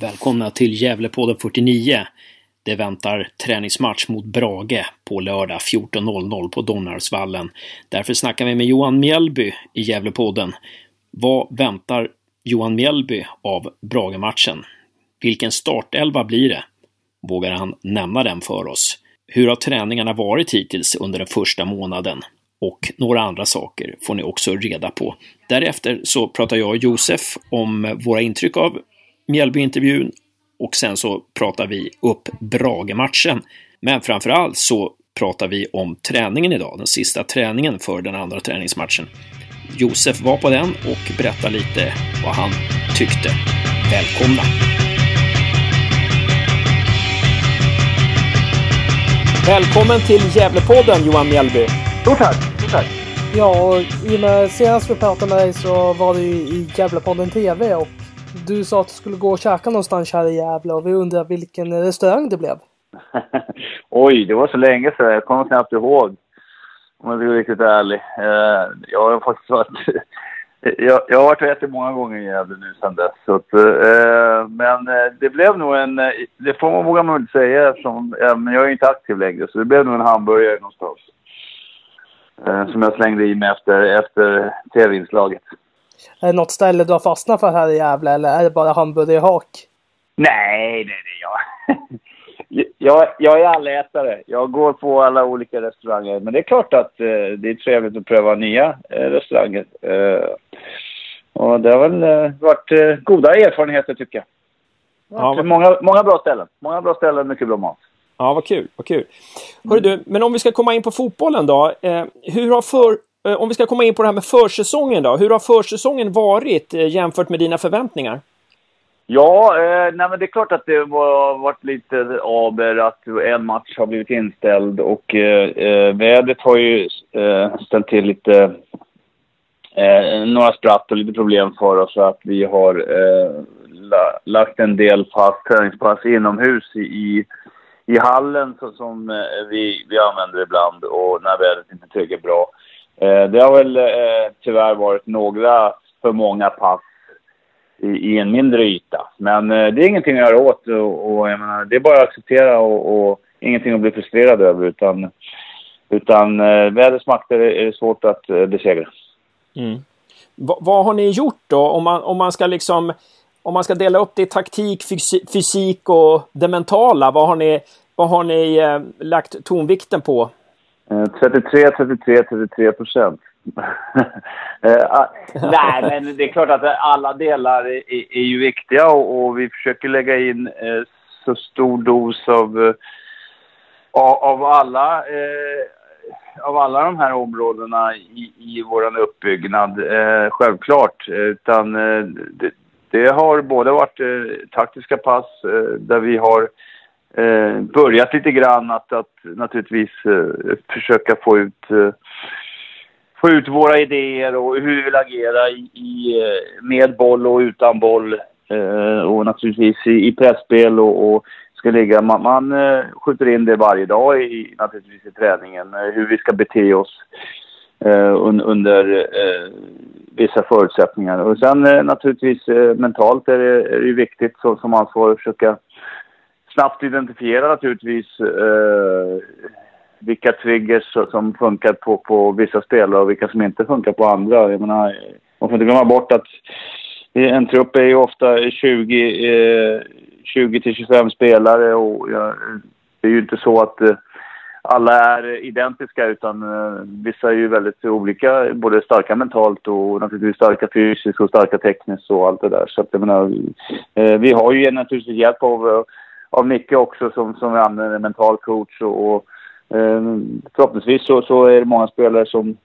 Välkomna till Gävlepodden 49. Det väntar träningsmatch mot Brage på lördag 14.00 på Donnarsvallen. Därför snackar vi med Johan Mjällby i Gävlepodden. Vad väntar Johan Mjällby av Brage-matchen? Vilken startelva blir det? Vågar han nämna den för oss? Hur har träningarna varit hittills under den första månaden? Och några andra saker får ni också reda på. Därefter så pratar jag och Josef om våra intryck av Mjällby-intervjun och sen så pratar vi upp Brage-matchen. Men framför allt så pratar vi om träningen idag, den sista träningen för den andra träningsmatchen. Josef var på den och berättar lite vad han tyckte. Välkomna! Välkommen till Gävlepodden Johan Mjällby! Stort tack! Stort tack! Ja, i och med senast vi pratade med dig så var ju i Gävlepodden TV och du sa att du skulle gå och käka någonstans här i Gävle och vi undrar vilken restaurang det blev. Oj, det var så länge sedan. Jag kommer knappt ihåg. Om jag ska vara riktigt ärlig. Eh, jag har faktiskt varit... jag, jag har varit och ätit många gånger i Gävle nu sedan dess. Så att, eh, men eh, det blev nog en... Eh, det får man våga man inte säga eftersom men jag är inte aktiv längre. Så det blev nog en hamburgare någonstans. Som jag slängde i mig efter, efter tv-inslaget. Är det något ställe du har fastnat för här i Gävle eller är det bara hamburgerhak? Nej, nej, nej. Jag, jag, jag är allätare. Jag går på alla olika restauranger. Men det är klart att eh, det är trevligt att pröva nya eh, restauranger. Eh, och det har väl eh, varit eh, goda erfarenheter tycker jag. Ja, vad... många, många bra ställen. Många bra ställen, mycket bra mat. Ja, vad kul. Vad kul. Hörru du, men om vi ska komma in på fotbollen då. Eh, hur har för, Eh, om vi ska komma in på det här med försäsongen då. Hur har försäsongen varit eh, jämfört med dina förväntningar? Ja, eh, nej men det är klart att det har varit lite aber att en match har blivit inställd och eh, eh, vädret har ju eh, ställt till lite eh, några spratt och lite problem för oss att vi har eh, la, lagt en del fast träningspass inomhus i, i, i hallen så, som vi, vi använder ibland och när vädret inte tycker bra. Eh, det har väl eh, tyvärr varit några för många pass i, i en mindre yta. Men eh, det är ingenting att göra åt och, och jag menar, det är bara att acceptera och, och ingenting att bli frustrerad över utan, utan eh, vädrets makter är, det svårt att eh, besegra. Mm. Va, vad har ni gjort då om man, om man ska liksom om man ska dela upp det i taktik, fysik och det mentala, vad har ni, vad har ni eh, lagt tonvikten på? 33, 33, 33 procent. Eh, ah, nej, men det är klart att alla delar är, är ju viktiga och, och, vi försöker lägga in eh, så stor dos av, eh, av, alla, eh, av alla de här områdena i, i vår uppbyggnad. Eh, självklart. Eh, utan det, det, har både varit taktiska pass där vi har eh, börjat lite grann att, att naturligtvis eh, försöka få ut, eh, få ut våra idéer och hur vi vill agera i, i eh, med boll och utan boll. Eh, och naturligtvis i, i pressspel och, och ska ligga. Man, man eh, skjuter in det varje dag i, naturligtvis i träningen, eh, hur vi ska bete oss eh, un, under vissa förutsättningar. Och sen naturligtvis mentalt är det, är det viktigt så, som ansvarig att försöka snabbt identifiera naturligtvis eh, vilka triggers som funkar på, på vissa spelare och vilka som inte funkar på andra. Jag menar, man får inte glömma bort att en trupp är ju ofta 20, eh, 20 till 25 spelare och ja, det är ju inte så att eh, alla är identiska utan eh, vissa är ju väldigt olika, både starka mentalt och naturligtvis starka fysiskt och starka tekniskt och allt det där. Så att jag menar, eh, vi har ju naturligtvis hjälp av eh, av Micke också som, som använder mental coach och, och eh, förhoppningsvis så, så är det många spelare som,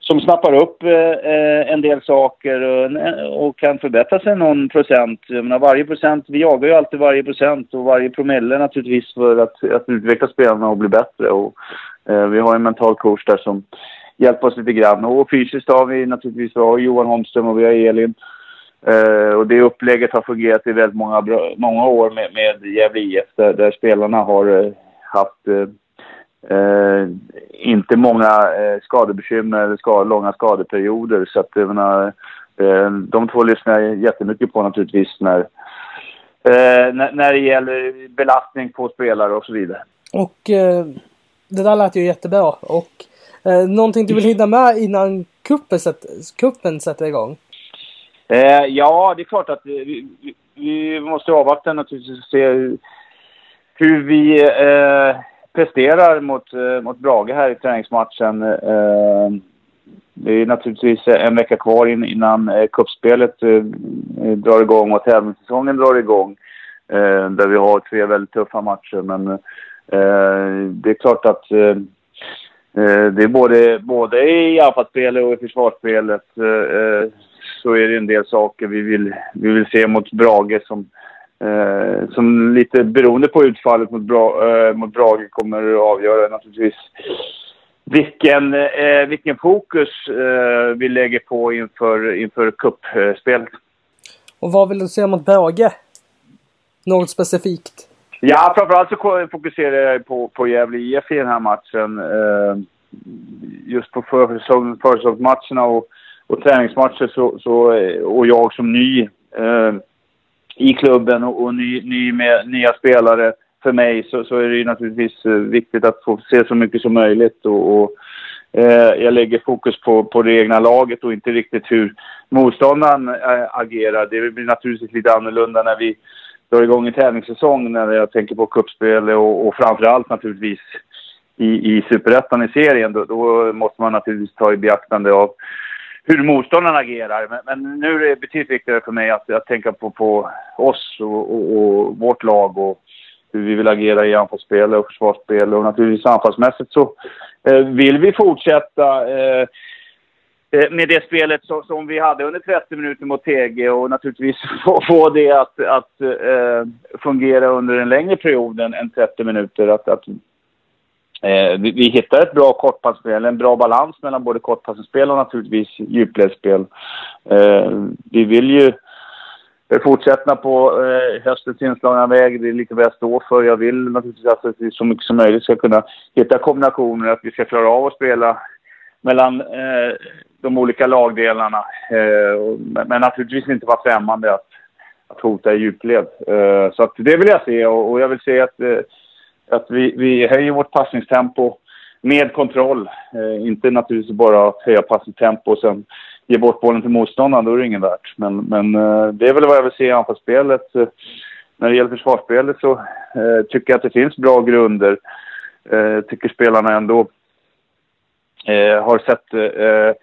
som snappar upp eh, eh en del saker och, och, kan förbättra sig någon procent. Jag menar, varje procent, vi jagar ju alltid varje procent och varje promille naturligtvis för att, att utveckla spelarna och bli bättre. Och, eh, vi har en mental coach där som hjälper oss lite grann. Och fysiskt har vi naturligtvis vi har Johan Holmström och vi har Elin. Uh, och det upplägget har fungerat i väldigt många, många år med, med Gävle IF där, där spelarna har uh, haft uh, inte många skadebekymmer eller skad, långa skadeperioder. Så att jag menar, de två lyssnar jag jättemycket på naturligtvis när, när, när det gäller belastning på spelare och så vidare. Och det där lät ju jättebra. Och eh, någonting du vill hinna med innan kuppen, sätt, kuppen sätter igång? Eh, ja, det är klart att vi, vi, vi måste avvakta naturligtvis och se hur, hur vi eh, presterar mot, eh, mot Brage här i träningsmatchen. Eh, det är naturligtvis en vecka kvar in, innan eh, kuppspelet eh, drar igång och tävlingssäsongen drar igång. Eh, där vi har tre väldigt tuffa matcher. Men eh, det är klart att eh, eh det är både, både i anfallsspelet och i försvarsspelet eh, eh, så är det en del saker vi vill, vi vill se mot Brage som, som lite beroende på utfallet mot, Bra, mot Brage kommer att avgöra naturligtvis vilken, eh, vilken fokus eh, vi lägger på inför, inför kuppspelet. Och vad vill du säga mot Brage? Något specifikt? Ja, framförallt så fokuserar jag på, på Gävle IF i den här matchen. Eh, just på försäsongsmatcherna och, och träningsmatcher så, så, eh, och jag som ny eh, i klubben och, och ny, ny med nya spelare för mig så, så är det ju naturligtvis eh, viktigt att få se så mycket som möjligt. Och, och eh, jag lägger fokus på, på det egna laget och inte riktigt hur motståndaren äh, agerar. Det blir naturligtvis lite annorlunda när vi drar igång en tävlingssäsong när jag tänker på kuppspel och, och framförallt naturligtvis i, i superettan i serien. Då, då, måste man naturligtvis ta i beaktande av hur motståndaren agerar. Men, men, nu är det betydligt viktigare för mig att, att tänka på, på oss och, och, och vårt lag och hur vi vill agera i anfallsspel och försvarsspel. Och naturligtvis anfallsmässigt så eh, vill vi fortsätta eh, eh med det spelet som, som, vi hade under 30 minuter mot TG och naturligtvis få, få det att, att eh, fungera under en längre period än, än 30 minuter. Att, att eh, vi, vi, hittar ett bra kortpassspel, en bra balans mellan både kortpassspel och naturligtvis djupledsspel. Eh, vi vill ju fortsätta på eh, höstens inslagna väg. Det är lite vad jag står för. Jag vill naturligtvis att vi så mycket som möjligt ska kunna hitta kombinationer, att vi ska klara av att spela mellan eh, de olika lagdelarna. Eh, men, men naturligtvis inte vara främmande att, att hota i djupled. Eh, så att det vill jag se och, och jag vill se att, eh, att vi, vi höjer vårt passningstempo med kontroll. Eh, inte naturligtvis bara att höja passningstempo och sen ge bort bollen till motståndaren, då är det ingen värt. Men, men eh, det är väl vad jag vill se i anfallsspelet. Eh, när det gäller försvarsspelet så eh, tycker jag att det finns bra grunder. Eh, tycker spelarna ändå eh, har sett, eh,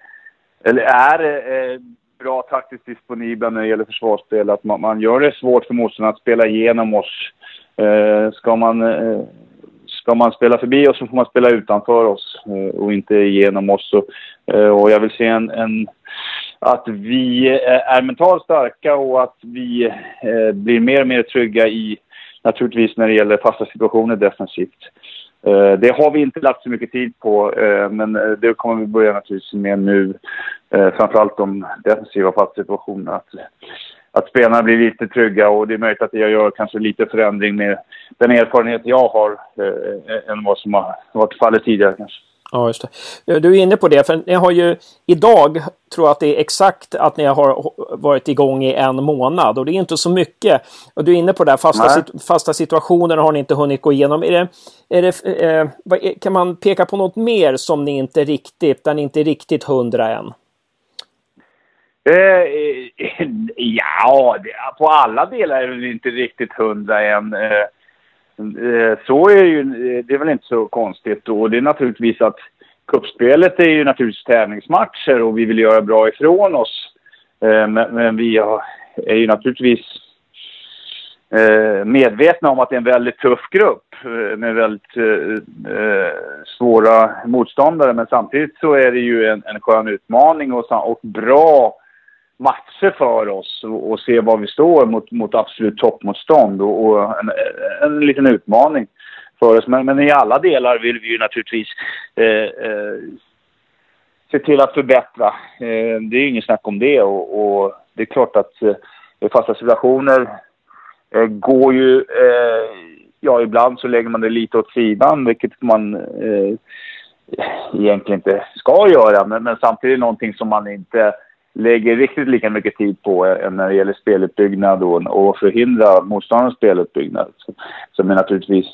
eller är eh, bra taktiskt disponibla när det gäller försvarsspel. Att man, man gör det svårt för motståndarna att spela igenom oss. Eh, ska man eh, ska man spela förbi oss så får man spela utanför oss eh, och inte genom oss. Och, jag vill se en, en att vi är mentalt starka och att vi blir mer och mer trygga i, naturligtvis när det gäller fasta situationer defensivt. Det har vi inte lagt så mycket tid på, men det kommer vi börja naturligtvis med nu. Framförallt de defensiva fasta situationerna. Att, spelarna blir lite trygga och det är möjligt att jag gör kanske lite förändring med den erfarenhet jag har än vad som har varit fallet tidigare kanske. Ja, just det. Du är inne på det, för ni har ju idag, tror jag att det är exakt att ni har varit igång i en månad och det är inte så mycket. Och du är inne på det här, fasta, sit fasta situationer har ni inte hunnit gå igenom. Är det, är det, eh, kan man peka på något mer som ni inte riktigt, där ni inte är riktigt hundra än? Eh, eh ja, på alla delar är vi inte riktigt hundra än. Eh, eh så är ju, eh, det är väl inte så konstigt. Och det är naturligtvis att kuppspelet är ju naturligtvis tävlingsmatcher och vi vill göra bra ifrån oss. Eh, men vi är ju naturligtvis medvetna om att det är en väldigt tuff grupp med väldigt svåra motståndare. Men samtidigt så är det ju en, en skön utmaning och, och bra matcher för oss och, och, se var vi står mot, mot absolut toppmotstånd och, och en, en, liten utmaning för oss. Men, men, i alla delar vill vi ju naturligtvis eh, eh, se till att förbättra. Eh, det är ju inget snack om det och, och det är klart att eh, fasta situationer eh, går ju... Eh, ja, ibland så lägger man det lite åt sidan, vilket man eh, egentligen inte ska göra. Men, men samtidigt någonting som man inte lägger riktigt lika mycket tid på eh, när det gäller speluppbyggnad och, och förhindra motståndarens speluppbyggnad. Som är naturligtvis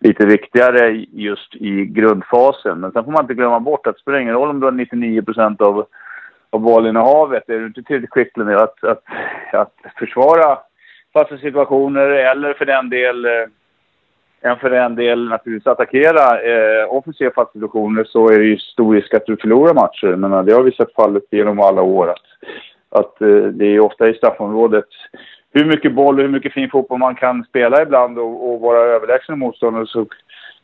lite viktigare just i grundfasen. Men sen får man inte glömma bort att det spelar ingen roll om du har 99 av, av bollinnehavet. Är du inte tillräckligt skicklig att, att, att försvara fasta situationer eller för den del eh, än för en del naturligtvis attackera eh, offensiva fasta situationer så är det ju stor risk att du förlorar matcher. Men det har vi sett fallet genom alla år. Att, att eh, det är ofta i straffområdet hur mycket boll och hur mycket fin fotboll man kan spela ibland och, och vara överlägsen motståndare så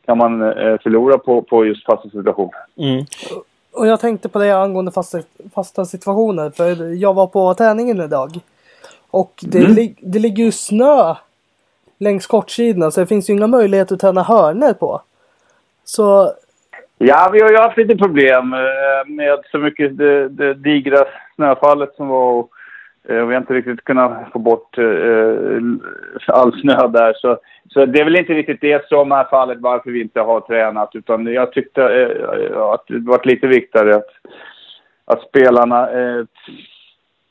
kan man eh, förlora på, på just fasta situationer. Mm. Och jag tänkte på det angående fasta, fasta situationer. För jag var på träningen idag. Och det, mm. li, det ligger ju snö längs kortsidorna så det finns ju inga möjligheter att träna hörnor på. Så... Ja, vi har ju haft lite problem eh, med så mycket det, det digra snöfallet som var eh, och vi har inte riktigt kunnat få bort eh, all snö där. Så, så det är väl inte riktigt det som är fallet varför vi inte har tränat. Utan jag tyckte eh, att det var lite viktigare att, att spelarna eh,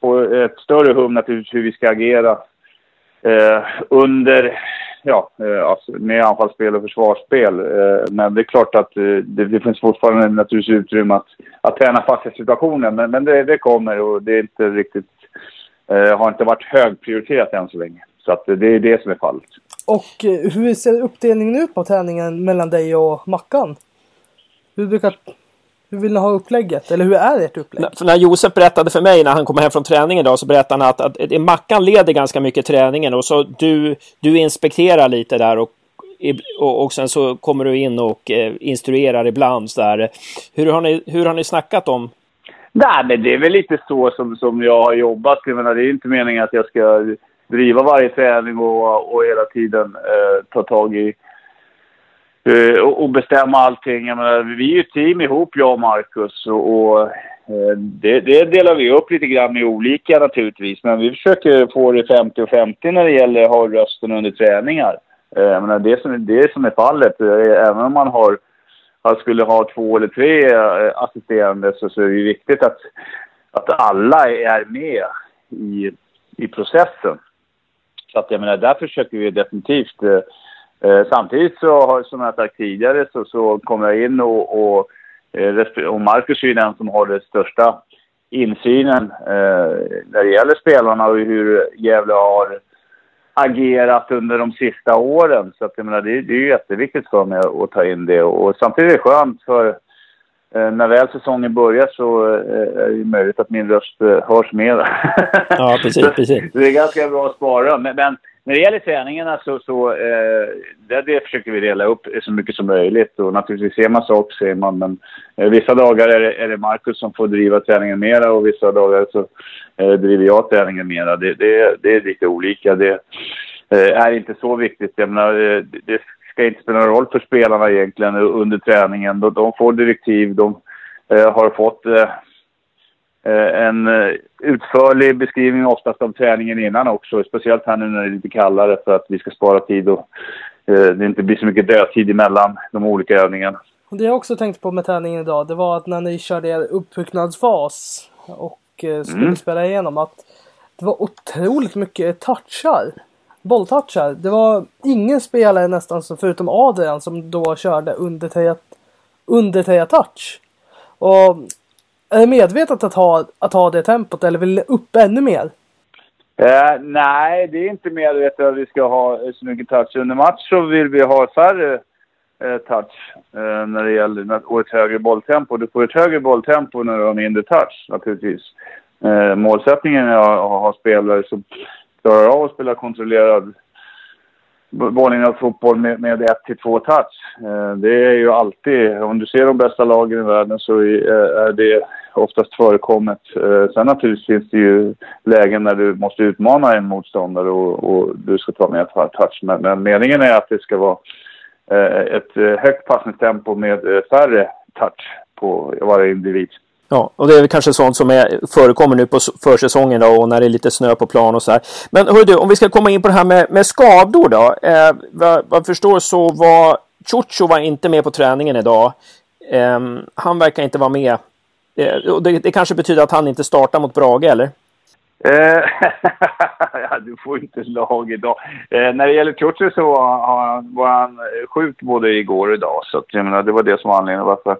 får ett större hum naturligtvis hur vi ska agera Eh, under, ja, eh, alltså med anfallsspel och försvarsspel. Eh, men det är klart att eh, det, det, finns fortfarande naturligtvis utrymme att, att träna fast situationen. Men, men det, det kommer och det är inte riktigt eh, har inte varit högprioriterat än så länge. Så att det är det som är fallet. Och eh, hur ser uppdelningen ut på träningen mellan dig och Mackan? Hur brukar... Hur vill ni ha upplägget? Eller hur är ert upplägg? För när Josef berättade för mig när han kom hem från träningen idag så berättade han att, att, att Mackan leder ganska mycket träningen och så du, du inspekterar lite där och och, och sen så kommer du in och eh, instruerar ibland. Så där. Hur, har ni, hur har ni snackat om Nej, men det är väl lite så som, som jag har jobbat. Jag menar, det är inte meningen att jag ska driva varje träning och, och hela tiden eh, ta tag i eh, och, och, bestämma allting. Jag menar, vi är ju ett team ihop, jag och Marcus. Och, och eh, det, det, delar vi upp lite grann i olika naturligtvis. Men vi försöker få det 50 och 50 när det gäller att ha rösten under träningar. Eh, jag menar, det, som, det som är fallet, eh, även om man har skulle ha två eller tre assisterande så, så är det ju viktigt att, att alla är med i, i processen. Så att jag menar, där försöker vi definitivt. Eh, samtidigt så har, som jag sagt tidigare, så, så kommer jag in och, och, eh, och Marcus är ju den som har den största insynen eh, när det gäller spelarna och hur Gävle har agerat under de sista åren. Så att, jag menar, det, det är ju jätteviktigt för mig att ta in det. Och samtidigt är det skönt för eh, när väl säsongen börjar så eh, är det möjligt att min röst hörs mer. Ja, precis, precis. det är ganska bra att spara. Men, men när det gäller träningarna så, så eh, det, det försöker vi dela upp så mycket som möjligt. Och naturligtvis ser man sak ser man. Men eh, vissa dagar är det, är det Marcus som får driva träningen mera och vissa dagar så eh, driver jag träningen mera. Det, det, det är lite olika. Det eh, är inte så viktigt. Jag menar, eh, det ska inte spela någon roll för spelarna egentligen under träningen. De, de får direktiv. De eh, har fått Eh, en eh, utförlig beskrivning oftast av träningen innan också. Speciellt här nu när det är lite kallare för att vi ska spara tid och eh, det inte blir så mycket dödtid emellan de olika övningarna. Det jag också tänkte på med träningen idag, det var att när ni körde er uppbyggnadsfas och skulle mm. spela igenom att det var otroligt mycket touchar. Bolltouchar. Det var ingen spelare nästan förutom Adrian som då körde under 3 under touch. Och är det medvetet att ha, att ha det tempot eller vill det upp ännu mer? Eh, nej, det är inte medvetet att vi ska ha så mycket touch. Under match så vill vi ha färre eh, touch eh, när det gäller och ett högre bolltempo. Du får ett högre bolltempo när du har mindre touch naturligtvis. Eh, målsättningen är att ha spelare som klarar av att spela kontrollerad bollning fotboll med, med ett till två touch. Eh, det är ju alltid, om du ser de bästa lagen i världen så är eh, det oftast förekommet. Eh, sen naturligtvis finns det ju lägen när du måste utmana en motståndare och, och du ska ta med touch. Men, men, meningen är att det ska vara eh, ett eh, högt passningstempo med färre touch på varje individ. Ja, och det är väl kanske sånt som är, förekommer nu på försäsongen då och när det är lite snö på plan och så här. Men hör du, om vi ska komma in på det här med, med skador då. Eh, vad, vad förstår så var Ciuccio var inte med på träningen idag. Eh, han verkar inte vara med Eh, det, det kanske betyder att han inte startar mot Brage, eller? Eh, ja, du får inte lag idag. Eh, när det gäller Kutcher så var han, var han sjuk både igår och idag. Så att, jag menar, det var det som var anledningen varför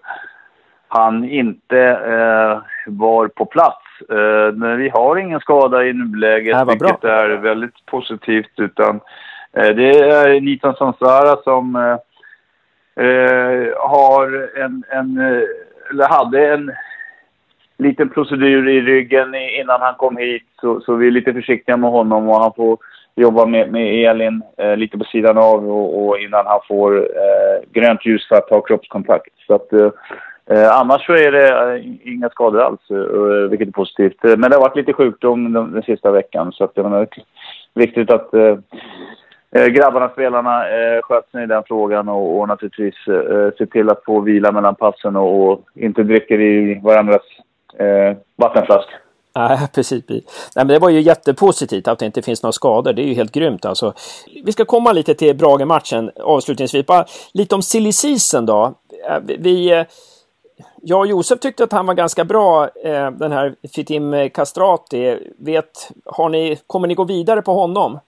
han inte eh, var på plats. Eh, men vi har ingen skada i nuläget, äh, vilket bra. är väldigt positivt. Utan eh, det är Nitan Sansara som har en, en, eller hade en liten procedur i ryggen innan han kom hit. Så, så vi är lite försiktiga med honom och han får jobba med, med Elin eh, lite på sidan av och, och innan han får eh, grönt ljus för att ta kroppskontakt. Så att, eh, eh annars så är det eh, inga skador alls, eh, vilket är positivt. Men det har varit lite sjukdom den, den sista veckan så att det är viktigt att eh, grabbarna, spelarna, eh, sköter sig i den frågan och, och naturligtvis eh, se till att få vila mellan passen och, och inte dricker i varandras eh, vattenflaska. Nej, precis. Nej, men det var ju jättepositivt att det inte finns några skador. Det är ju helt grymt alltså. Vi ska komma lite till Brage-matchen avslutningsvis. Bara lite om silly season då. Vi, jag och Josef tyckte att han var ganska bra, den här Fitim Kastrati. Vet, har ni, kommer ni gå vidare på honom?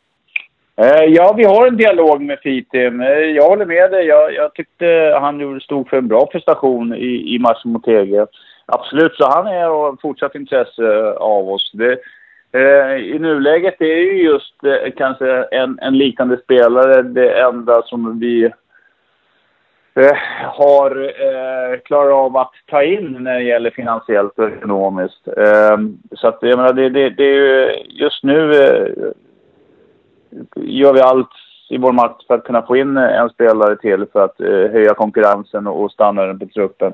Ja, vi har en dialog med Fitim. Jag håller med dig. Jag, jag tyckte han stod för en bra prestation i, i matchen mot Tegel. Absolut, så han är av fortsatt intresse eh, av oss. Det, eh, I nuläget är ju just eh, kanske en, en liknande spelare det enda som vi eh, har eh, klarat av att ta in när det gäller finansiellt och ekonomiskt. Eh, så att jag menar, det, det, det är ju just nu eh, gör vi allt i vår makt för att kunna få in en spelare till för att eh, höja konkurrensen och, och standarden på truppen.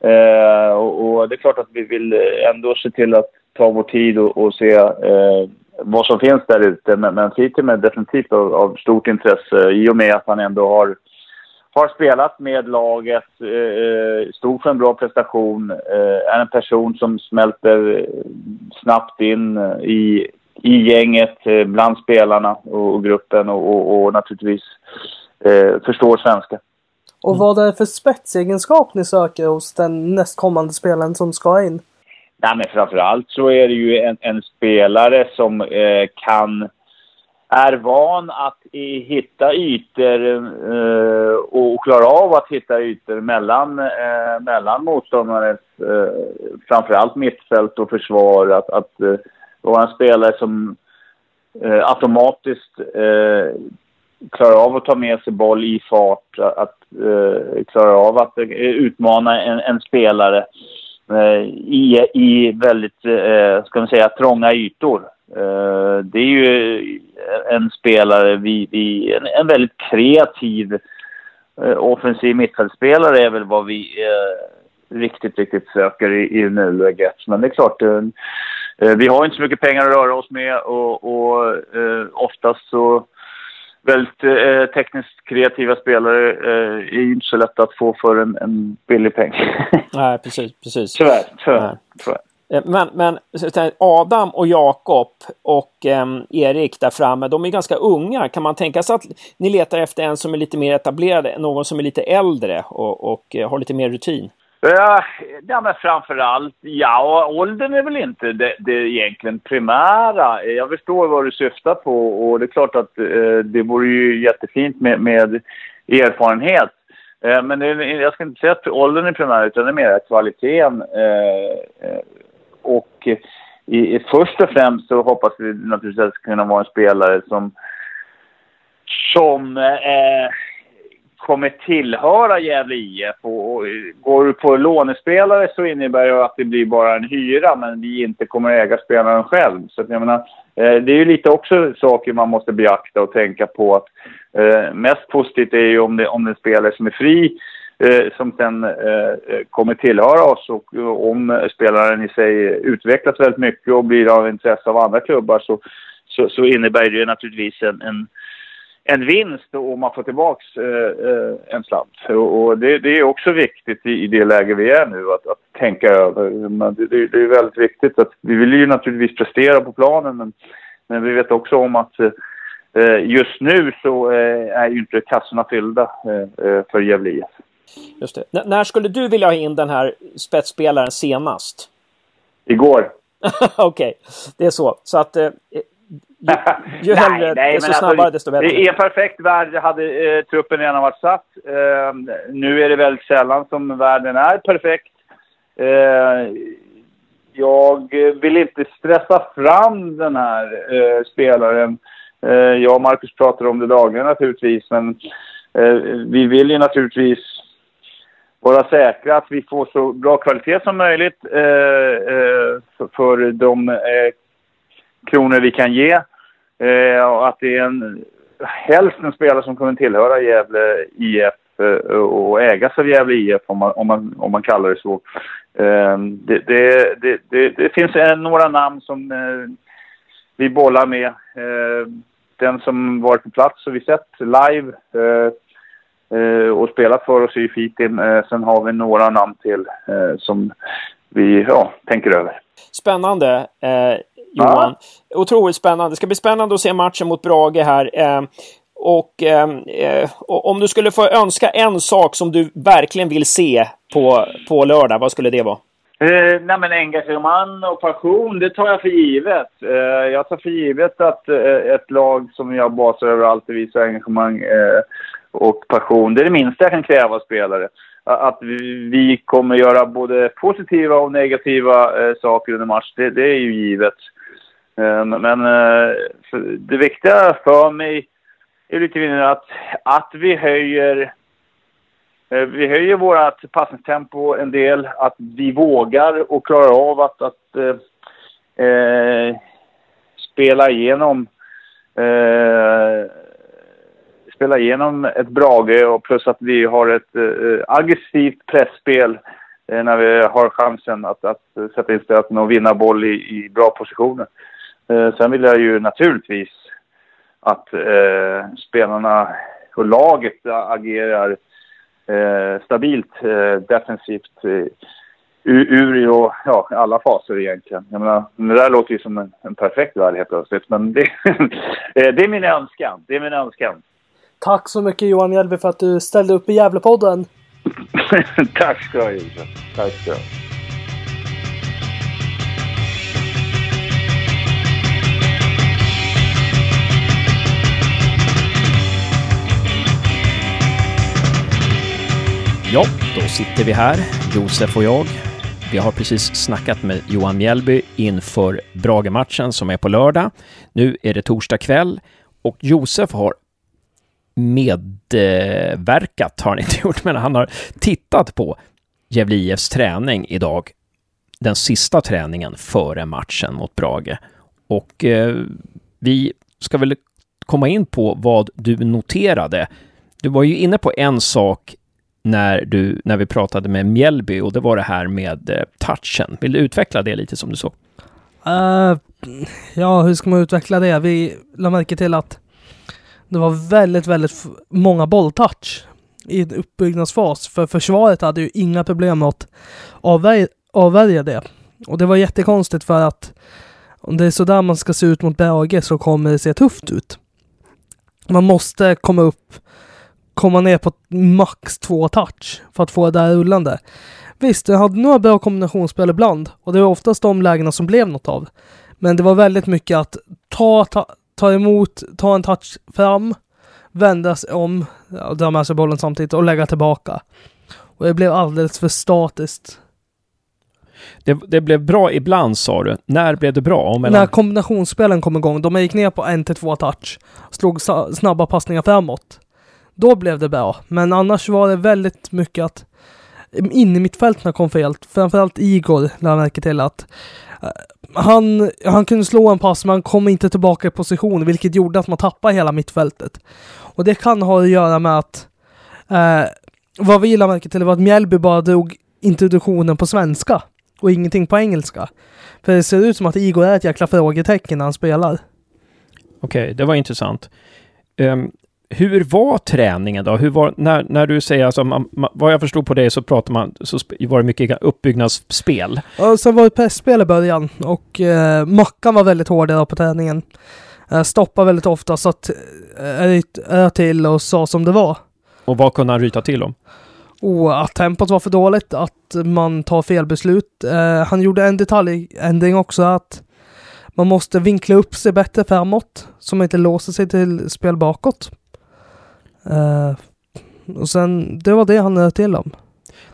Eh, och, och, det är klart att vi vill ändå se till att ta vår tid och, och se eh, vad som finns där ute. Men, men Fitim är definitivt av, av, stort intresse i och med att han ändå har, har spelat med laget, eh, eh stod för en bra prestation, eh, är en person som smälter eh, snabbt in eh, i, i gänget, bland spelarna och, och gruppen och, och, och naturligtvis eh, förstår svenska. Och vad är det för spetsegenskap ni söker hos den nästkommande spelaren som ska in? Nej, men framförallt så är det ju en, en spelare som eh, kan är van att i, hitta ytor eh, och klara av att hitta ytor mellan, eh, mellan motståndares eh, framförallt mittfält och försvar. Att, att eh, vara en spelare som eh, automatiskt eh, klarar av att ta med sig boll i fart, att eh, klara av att eh, utmana en, en spelare eh, i, i väldigt, eh, ska man säga, trånga ytor. Eh, det är ju en spelare, vi, vi, en, en väldigt kreativ eh, offensiv mittfältspelare är väl vad vi eh, riktigt, riktigt söker i, i nuläget. Men det är klart, eh, eh, vi har inte så mycket pengar att röra oss med och, och oftast så väldigt eh, tekniskt kreativa spelare eh, är inte så lätt att få för en, en billig peng. Nej, precis. precis. Tyvärr. tyvärr, tyvärr. Eh, men, men Adam och Jakob och eh, Erik där framme, de är ganska unga. Kan man tänka sig att ni letar efter en som är lite mer etablerad, någon som är lite äldre och, och eh, har lite mer rutin? Ja, men framförallt, ja, åldern är väl inte det, det egentligen primära. Jag förstår vad du syftar på och det är klart att eh, det vore ju jättefint med, med erfarenhet. Eh, men det, jag ska inte säga att åldern är primär, utan det är mer kvaliteten. Eh, eh och i, i, först och främst så hoppas vi naturligtvis att det ska kunna vara en spelare som, som eh, kommer tillhöra Gävle IF. Och, och, går du på lånespelare så innebär det att det blir bara en hyra, men vi inte kommer äga spelaren själv. Så jag menar, eh, det är ju lite också saker man måste beakta och tänka på. att eh, Mest positivt är ju om det, om det är en spelare som är fri, eh, som sen eh, eh kommer tillhöra oss. Och om spelaren i sig utvecklas väldigt mycket och blir av intresse av andra klubbar så, så, så innebär det naturligtvis en, en en vinst och man får tillbaka eh, eh, en slant. Och, och det, det, är också viktigt i, i, det läge vi är nu att, att tänka över. Men det, det, det, är väldigt viktigt att vi vill ju naturligtvis prestera på planen men, men vi vet också om att eh, just nu så eh, är ju inte kassorna fyllda eh, eh för Gävle IF. Just det. N när skulle du vilja ha in den här spetsspelaren senast? Igår. Okej, okay. det är så. Så att ju, ju nej, hellre, nej, desto alltså, snabbare, alltså, desto bättre. I en perfekt värld hade eh, truppen redan varit satt. Eh, nu är det väldigt sällan som världen är perfekt. Eh, jag vill inte stressa fram den här eh, spelaren. Eh, jag och Marcus pratar om det dagligen naturligtvis, men eh, vi vill ju naturligtvis vara säkra att vi får så bra kvalitet som möjligt för, för de kronor vi kan ge. Eh, och att det är en, helst en spelare som kommer tillhöra Gävle IF eh, och ägas av Gävle IF om man, om man, om man kallar det så. Eh, det, det, det, det, finns några namn som eh, vi bollar med. Den som varit på plats och vi sett live och spelat för oss i Fitim. sen har vi några namn till som vi ja, tänker över. Spännande. Johan. Ja. Otroligt spännande. Det ska bli spännande att se matchen mot Brage här. Eh, och eh, om du skulle få önska en sak som du verkligen vill se på, på lördag, vad skulle det vara? Eh, nej men engagemang och passion, det tar jag för givet. Eh, jag tar för givet att eh, ett lag som jag basar över alltid visar engagemang eh, och passion. Det är det minsta jag kan kräva av spelare att vi kommer göra både positiva och negativa eh, saker under match, det, det, är ju givet. Ehm, men eh, det viktiga för mig är lite grann att, att vi höjer eh, vi höjer vårt passningstempo en del, att vi vågar och klarar av att, att eh, eh spela igenom eh, spela igenom ett Brage och plus att vi har ett eh, aggressivt pressspel när vi har chansen att, att sätta in stöten och vinna boll i, i bra positioner. Eh, sen vill jag ju naturligtvis att eh, spelarna och laget agerar eh, stabilt eh, defensivt eh, ur, ur och, ja, alla faser egentligen. Jag menar, det där låter ju som en, en perfekt värld helt plötsligt, men det, eh, det är min önskan. Det är min önskan. Tack så mycket Johan Mjällby för att du ställde upp i Gävlepodden. Tack ska du ha. Tack ska du ha. Ja, då sitter vi här, Josef och jag. Vi har precis snackat med Johan Mjällby inför Brage-matchen som är på lördag. Nu är det torsdag kväll och Josef har medverkat, har han inte gjort, men han har tittat på Gävle IFs träning idag. Den sista träningen före matchen mot Brage. Och eh, vi ska väl komma in på vad du noterade. Du var ju inne på en sak när, du, när vi pratade med Mjällby och det var det här med eh, touchen. Vill du utveckla det lite som du såg? Uh, ja, hur ska man utveckla det? Vi la märke till att det var väldigt, väldigt många bolltouch i en uppbyggnadsfas. För försvaret hade ju inga problem med att avvärja, avvärja det. Och det var jättekonstigt för att om det är sådär man ska se ut mot Brage så kommer det se tufft ut. Man måste komma upp komma ner på max två touch för att få det där rullande. Visst, jag hade några bra kombinationsspel ibland och det var oftast de lägena som blev något av. Men det var väldigt mycket att ta, ta, ta emot, ta en touch fram, vända sig om, dra med sig bollen samtidigt och lägga tillbaka. Och det blev alldeles för statiskt. Det, det, blev bra ibland sa du. När blev det bra? Mellan... När kombinationsspelen kom igång. De gick ner på en till två touch. Slog snabba passningar framåt. Då blev det bra. Men annars var det väldigt mycket att in i mittfälten kom fel. Framförallt Igor lade jag märke till att eh, han, han kunde slå en pass men han kom inte tillbaka i position vilket gjorde att man tappade hela mittfältet. Och det kan ha att göra med att eh, vad vi lade märke till var att Mjällby bara drog introduktionen på svenska och ingenting på engelska. För det ser ut som att Igor är ett jäkla frågetecken när han spelar. Okej, okay, det var intressant. Um, hur var träningen då? Hur var, när, när du säger, alltså, man, man, vad jag förstod på det så pratar man, så var det mycket uppbyggnadsspel. Ja, sen var det pressspel i början och eh, Mackan var väldigt hård idag på träningen. Eh, stoppade väldigt ofta så att eh, ryta till och sa som det var. Och vad kunde han ryta till om? Och att tempot var för dåligt, att man tar fel beslut. Eh, han gjorde en detaljändring också, att man måste vinkla upp sig bättre framåt, så man inte låser sig till spel bakåt. Eh, och sen, det var det han nöt till om.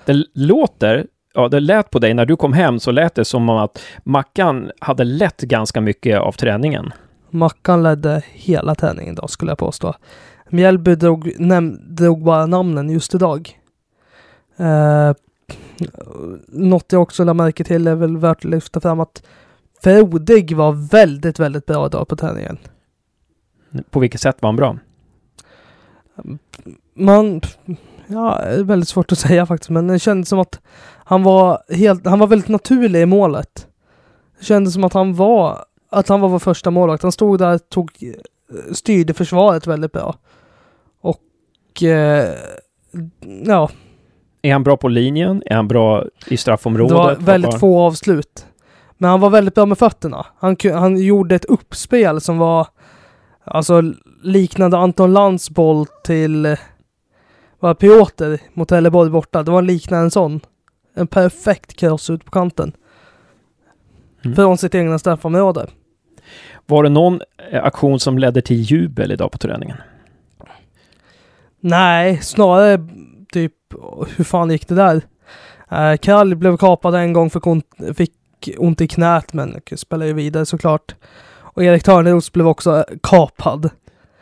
Det låter, ja det lät på dig när du kom hem så lät det som om att Mackan hade lett ganska mycket av träningen. Mackan ledde hela träningen då, skulle jag påstå. Mjällby drog, näm, drog bara namnen just idag. Eh, något jag också lade märke till är väl värt att lyfta fram att Frodig var väldigt, väldigt bra idag på träningen. På vilket sätt var han bra? Man, ja, det är väldigt svårt att säga faktiskt, men det kändes som att han var helt, han var väldigt naturlig i målet. Det kändes som att han var, att han var vår första målvakt. Han stod där, tog, styrde försvaret väldigt bra. Och, eh, ja. Är han bra på linjen? Är han bra i straffområdet? Det var väldigt få avslut. Men han var väldigt bra med fötterna. Han, han gjorde ett uppspel som var alltså liknande Anton Lands boll till var Piotr mot Trelleborg borta. Det var liknande en sån. En perfekt cross ut på kanten. Mm. Från sitt egna straffområde. Var det någon eh, aktion som ledde till jubel idag på träningen? Nej, snarare typ hur fan gick det där? Uh, Krall blev kapad en gång för fick ont i knät men spelar ju vidare såklart. Och Erik Törneros blev också kapad.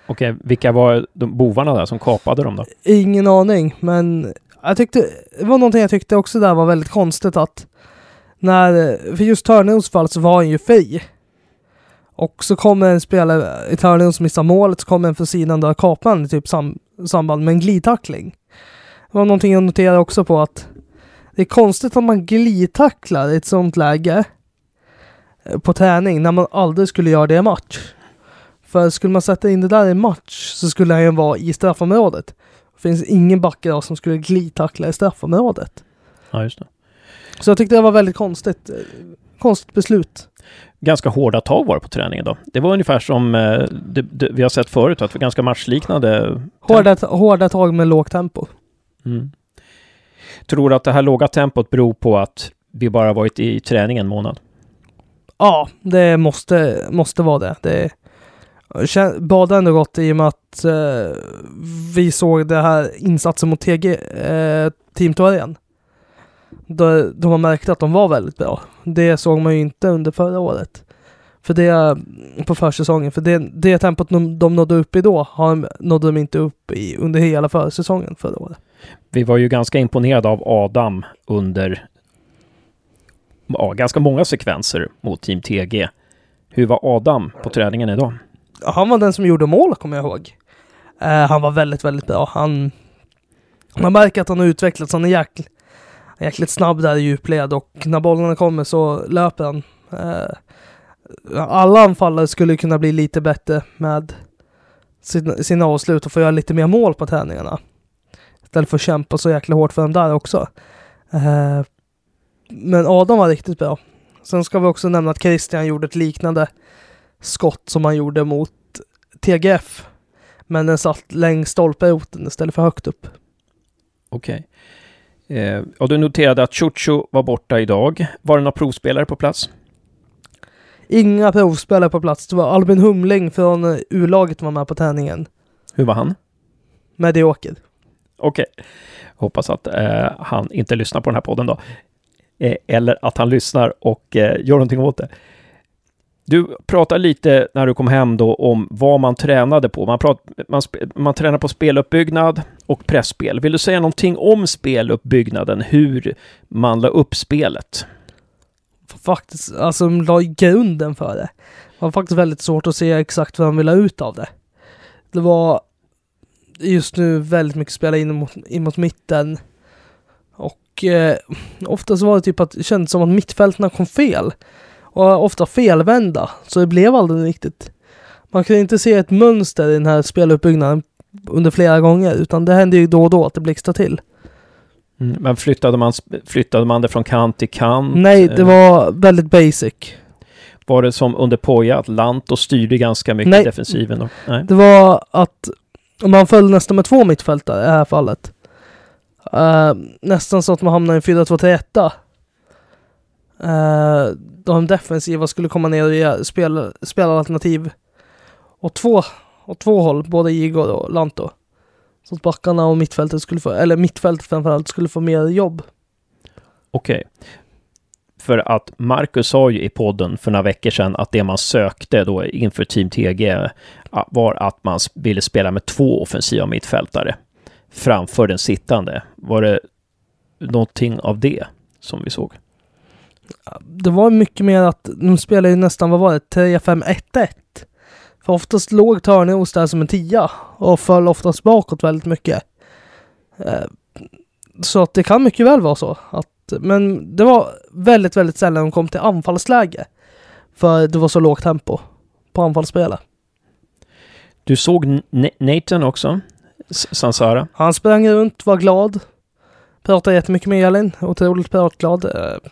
Okej, vilka var de bovarna där som kapade dem då? Ingen aning, men jag tyckte, det var någonting jag tyckte också där var väldigt konstigt att när, för just Törneros fall så var han ju fri. Och så kommer en spelare i Törneros missar målet, så kommer en från sidan där kapar typ sam, samband med en glidtackling. Det var någonting jag noterade också på att det är konstigt om man glidtacklar i ett sånt läge på träning när man aldrig skulle göra det i match. För skulle man sätta in det där i match så skulle han ju vara i straffområdet. Det finns ingen back idag som skulle glidtackla i straffområdet. Ja, just det. Så jag tyckte det var väldigt konstigt. Eh, konstigt beslut. Ganska hårda tag var det på träningen då. Det var ungefär som eh, det, det, vi har sett förut, att det var ganska matchliknande. Hårda, hårda tag med lågt tempo. Mm. Tror du att det här låga tempot beror på att vi bara varit i träning en månad? Ja, det måste, måste vara det. det badar ändå gott i och med att eh, vi såg det här insatsen mot TG, eh, Team igen. Då, då man märkte att de var väldigt bra. Det såg man ju inte under förra året. För det, på försäsongen, för det, det tempot de, de nådde upp i då, har, nådde de inte upp i under hela försäsongen förra året. Vi var ju ganska imponerade av Adam under ja, ganska många sekvenser mot Team TG. Hur var Adam på träningen idag? Han var den som gjorde mål, kommer jag ihåg. Uh, han var väldigt, väldigt bra. Han, man märker att han har utvecklats. Han är jäkl, jäkligt snabb där i djupled och när bollarna kommer så löper han. Uh, alla anfallare skulle kunna bli lite bättre med sina, sina avslut och få göra lite mer mål på träningarna. Istället för att kämpa så jäkla hårt för dem där också. Uh, men Adam var riktigt bra. Sen ska vi också nämna att Christian gjorde ett liknande skott som han gjorde mot TGF. Men den satt längs stolperoten istället för högt upp. Okej. Okay. Eh, och du noterade att Chucho var borta idag. Var det några provspelare på plats? Inga provspelare på plats. Det var Albin Humling från U-laget som var med på träningen. Hur var han? Medioker. Okej. Okay. Hoppas att eh, han inte lyssnar på den här podden då. Eh, eller att han lyssnar och eh, gör någonting åt det. Du pratade lite när du kom hem då om vad man tränade på. Man, prat, man, man tränar på speluppbyggnad och pressspel. Vill du säga någonting om speluppbyggnaden? Hur man la upp spelet? Faktiskt, alltså la grunden för det. Det var faktiskt väldigt svårt att se exakt vad man ville ha ut av det. Det var just nu väldigt mycket spela in mot, in mot mitten. Och eh, ofta så var det typ att det kändes som att mittfältarna kom fel. Och ofta felvända, så det blev aldrig riktigt. Man kunde inte se ett mönster i den här speluppbyggnaden under flera gånger, utan det hände ju då och då att det blixtrade till. Mm, men flyttade man, flyttade man det från kant till kant? Nej, det var väldigt basic. Var det som under Poja, att Lanto styrde ganska mycket Nej. defensiven? Då? Nej, det var att man följde nästan med två mittfältare i det här fallet. Uh, nästan så att man hamnar i en 4-2-3-1. Uh, eh, de defensiva skulle komma ner och ge spel, spelalternativ åt två, åt två håll, både Igor och Lanto. Så att backarna och mittfältet skulle få, eller mittfältet framförallt, skulle få mer jobb. Okej. Okay. För att Marcus sa ju i podden för några veckor sedan att det man sökte då inför Team TG ah, var att man ville spela med två offensiva mittfältare framför den sittande. Var det någonting av det som vi såg? Det var mycket mer att de spelade ju nästan, vad var det, 3-5-1-1. För oftast låg Törneros där som en tia och föll oftast bakåt väldigt mycket. Eh, så att det kan mycket väl vara så. Att, men det var väldigt, väldigt sällan de kom till anfallsläge. För det var så lågt tempo på anfallsspelet. Du såg Nathan också? Sansara? Han sprang runt, var glad. Pratade jättemycket med Elin. Otroligt pratglad. Eh,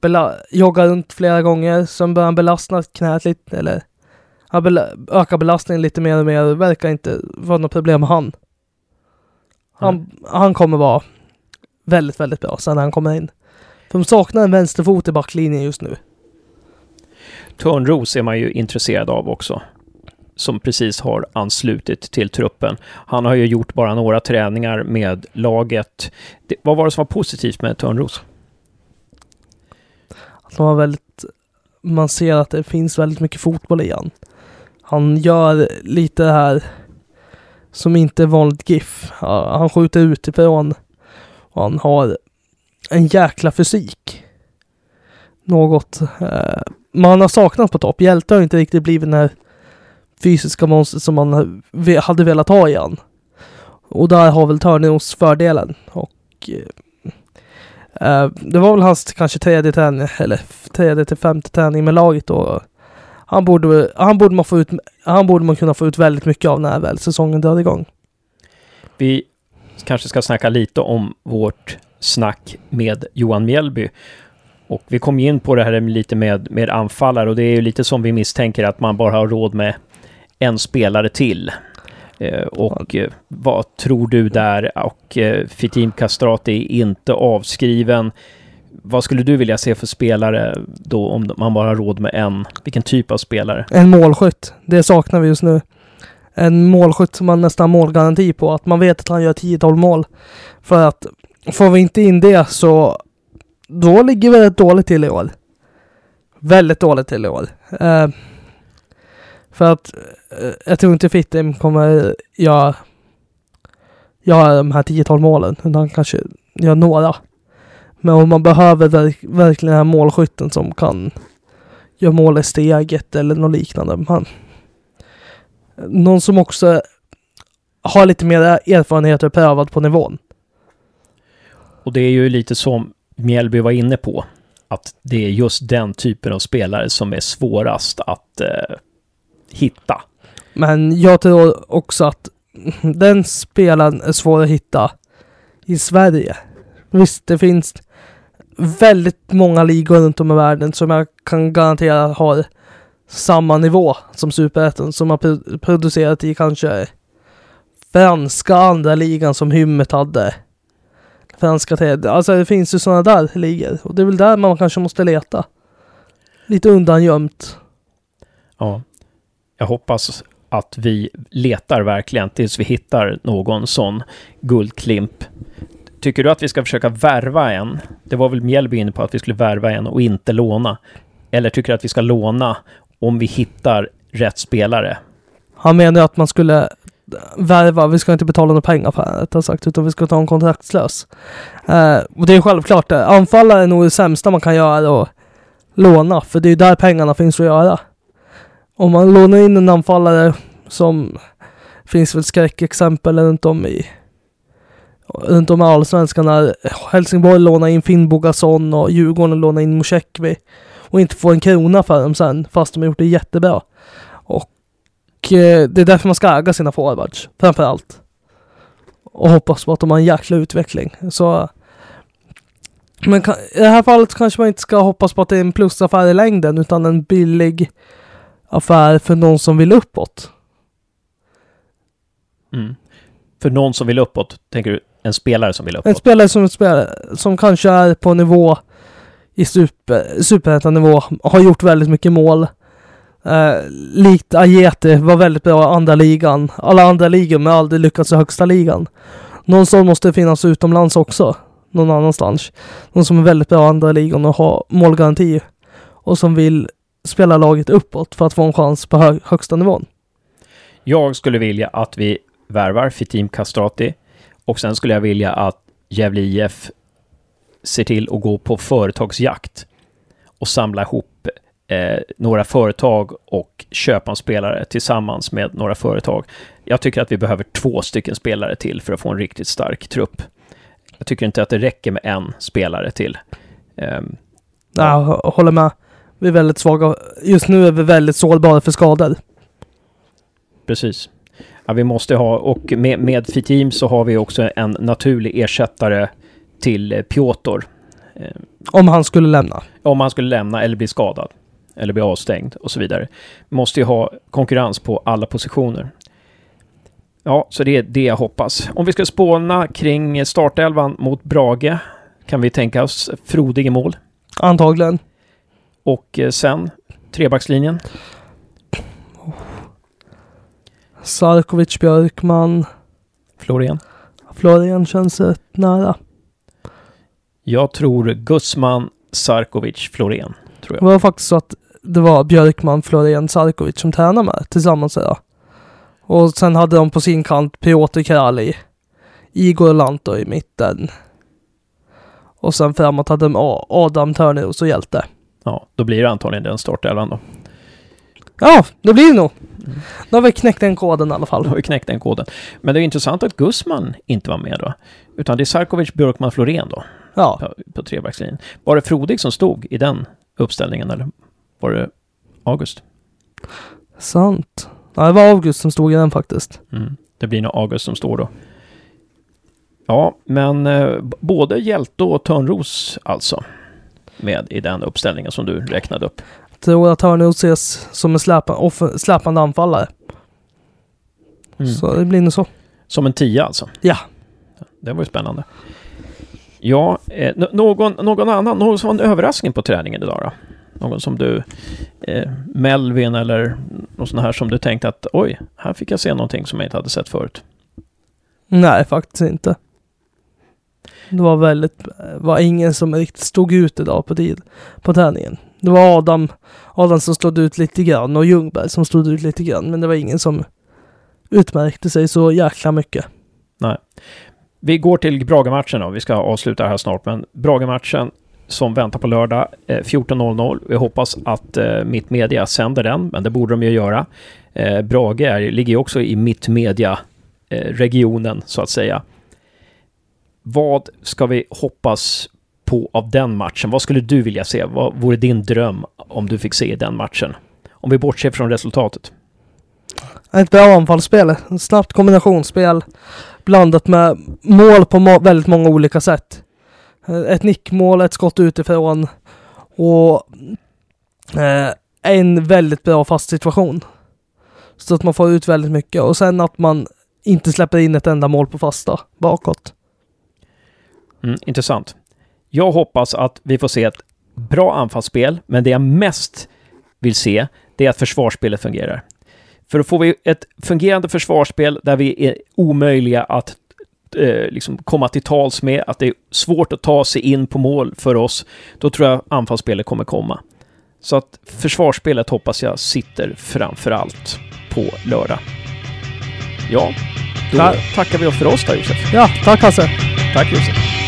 bela joggade runt flera gånger. Sen började han belasta knät lite. Eller han bela ökar belastningen lite mer och mer. Verkar inte vara något problem med han. Han, mm. han kommer vara väldigt, väldigt bra sen när han kommer in. För de saknar en vänsterfot i backlinjen just nu. Törnros är man ju intresserad av också som precis har anslutit till truppen. Han har ju gjort bara några träningar med laget. Det, vad var det som var positivt med Törnros? Att han var väldigt... Man ser att det finns väldigt mycket fotboll i han. Han gör lite det här som inte är vanligt GIF. Han skjuter utifrån och han har en jäkla fysik. Något eh, man har saknat på topp. Hjälte har inte riktigt blivit den här fysiska monster som man hade velat ha igen. Och där har väl Törneros fördelen. Och eh, eh, det var väl hans kanske tredje träning, eller tredje till femte träning med laget då. Han borde, han borde, man, få ut, han borde man kunna få ut väldigt mycket av när väl säsongen drar igång. Vi kanske ska snacka lite om vårt snack med Johan Mjällby. Och vi kom in på det här lite med, med anfallare och det är ju lite som vi misstänker att man bara har råd med en spelare till. Eh, och eh, vad tror du där? Och eh, Fitim Kastrati är inte avskriven. Vad skulle du vilja se för spelare då om man bara har råd med en? Vilken typ av spelare? En målskytt. Det saknar vi just nu. En målskytt som man nästan har målgaranti på. Att man vet att han gör 10-12 mål. För att får vi inte in det så då ligger vi rätt dåligt till i år. Väldigt dåligt till i år. Uh, för att eh, jag tror inte Fittim kommer göra, göra de här 10-12 målen. Utan kanske gör några. Men om man behöver verk, verkligen den här målskytten som kan göra mål i steget eller något liknande. Man, någon som också har lite mer erfarenhet och prövat på nivån. Och det är ju lite som Mjällby var inne på. Att det är just den typen av spelare som är svårast att eh, hitta. Men jag tror också att den spelaren är svår att hitta i Sverige. Visst, det finns väldigt många ligor runt om i världen som jag kan garantera har samma nivå som Superettan som har producerat i kanske franska andra ligan som Hymmet hade. Franska tredje. Alltså det finns ju sådana där ligor och det är väl där man kanske måste leta. Lite undangömt. Ja, jag hoppas att vi letar verkligen tills vi hittar någon sån guldklimp. Tycker du att vi ska försöka värva en? Det var väl Mjällby inne på att vi skulle värva en och inte låna. Eller tycker du att vi ska låna om vi hittar rätt spelare? Han menar att man skulle värva, vi ska inte betala några pengar för det, sagt, utan vi ska ta en kontraktslös. Eh, och det är självklart, det. anfallare är nog det sämsta man kan göra och låna, för det är där pengarna finns att göra om man lånar in en anfallare som finns väl skräckexempel runt om i runt om i allsvenskan när Helsingborg lånar in Finn Bogason och Djurgården lånar in Musekvi och inte får en krona för dem sen fast de har gjort det jättebra. Och eh, det är därför man ska äga sina forwards framför allt. Och hoppas på att de har en jäkla utveckling. Så men i det här fallet kanske man inte ska hoppas på att det är en plusaffär i längden utan en billig affär för någon som vill uppåt. Mm. För någon som vill uppåt, tänker du en spelare som vill uppåt. En spelare som, spelar, som kanske är på nivå i super, superettan-nivå, har gjort väldigt mycket mål. Eh, likt Ajete var väldigt bra i andra ligan. Alla andra ligor men aldrig lyckats i högsta ligan. Någon som måste finnas utomlands också. Någon annanstans. Någon som är väldigt bra i andra ligan och har målgaranti. Och som vill spela laget uppåt för att få en chans på hö högsta nivån. Jag skulle vilja att vi värvar Fitim Kastrati och sen skulle jag vilja att Gävle IF ser till att gå på företagsjakt och samla ihop eh, några företag och köpa en spelare tillsammans med några företag. Jag tycker att vi behöver två stycken spelare till för att få en riktigt stark trupp. Jag tycker inte att det räcker med en spelare till. Um, ja. Jag håller med. Vi är väldigt svaga. Just nu är vi väldigt sårbara för skador. Precis. Ja, vi måste ha, och med, med Fitim så har vi också en naturlig ersättare till Piotr. Om han skulle lämna? Om han skulle lämna eller bli skadad. Eller bli avstängd och så vidare. Vi måste ju ha konkurrens på alla positioner. Ja, så det är det jag hoppas. Om vi ska spåna kring startelvan mot Brage kan vi tänka oss Frodig i mål. Antagligen. Och eh, sen trebackslinjen. Sarkovic, Björkman. Florén. Florén känns rätt nära. Jag tror Gusman, Sarkovic, Florén. Tror jag. Det var faktiskt så att det var Björkman, Florén, Sarkovic som tränade med tillsammans. Ja. Och sen hade de på sin kant Piotr Krali, Igor Lanto i mitten. Och sen framåt hade de Adam Törneros och Hjälte. Ja, då blir det antagligen den startelvan då. Ja, det blir det nog. Mm. Då har vi knäckt den koden i alla fall. Då har vi knäckt den koden. Men det är intressant att Gusman inte var med då. Utan det är Sarkovic, Björkman, Florén då. Ja. På, på trebackslinjen. Var det Frodig som stod i den uppställningen eller var det August? Sant. Ja, det var August som stod i den faktiskt. Mm. Det blir nog August som står då. Ja, men eh, både Hjälte och Törnros alltså med i den uppställningen som du räknade upp. Jag tror att Törnros ses som en släpa, släpande anfallare. Mm. Så det blir nog så. Som en tia alltså? Ja. Det var ju spännande. Ja, eh, någon, någon annan, någon som var en överraskning på träningen idag då? Någon som du, eh, Melvin eller någon sån här som du tänkte att oj, här fick jag se någonting som jag inte hade sett förut? Nej, faktiskt inte. Det var väldigt, eh, var ingen som riktigt stod ut idag på tid, på träningen. Det var Adam, Adam som stod ut lite grann och Ljungberg som stod ut lite grann, men det var ingen som utmärkte sig så jäkla mycket. Nej. Vi går till Brage-matchen då. Vi ska avsluta här snart, men Brage-matchen som väntar på lördag eh, 14.00. Vi hoppas att eh, Mittmedia sänder den, men det borde de ju göra. Eh, Brage är, ligger ju också i Mittmedia-regionen, eh, så att säga. Vad ska vi hoppas på av den matchen? Vad skulle du vilja se? Vad vore din dröm om du fick se i den matchen? Om vi bortser från resultatet. Ett bra anfallsspel, ett snabbt kombinationsspel blandat med mål på må väldigt många olika sätt. Eh, ett nickmål, ett skott utifrån och eh, en väldigt bra fast situation. Så att man får ut väldigt mycket och sen att man inte släpper in ett enda mål på fasta bakåt. Mm, intressant. Jag hoppas att vi får se ett bra anfallsspel, men det jag mest vill se, det är att försvarsspelet fungerar. För då får vi ett fungerande försvarsspel där vi är omöjliga att eh, liksom komma till tals med, att det är svårt att ta sig in på mål för oss, då tror jag anfallsspelet kommer komma. Så att försvarsspelet hoppas jag sitter framför allt på lördag. Ja, då tackar vi för oss då Josef. Ja, tack Hasse. Tack Josef.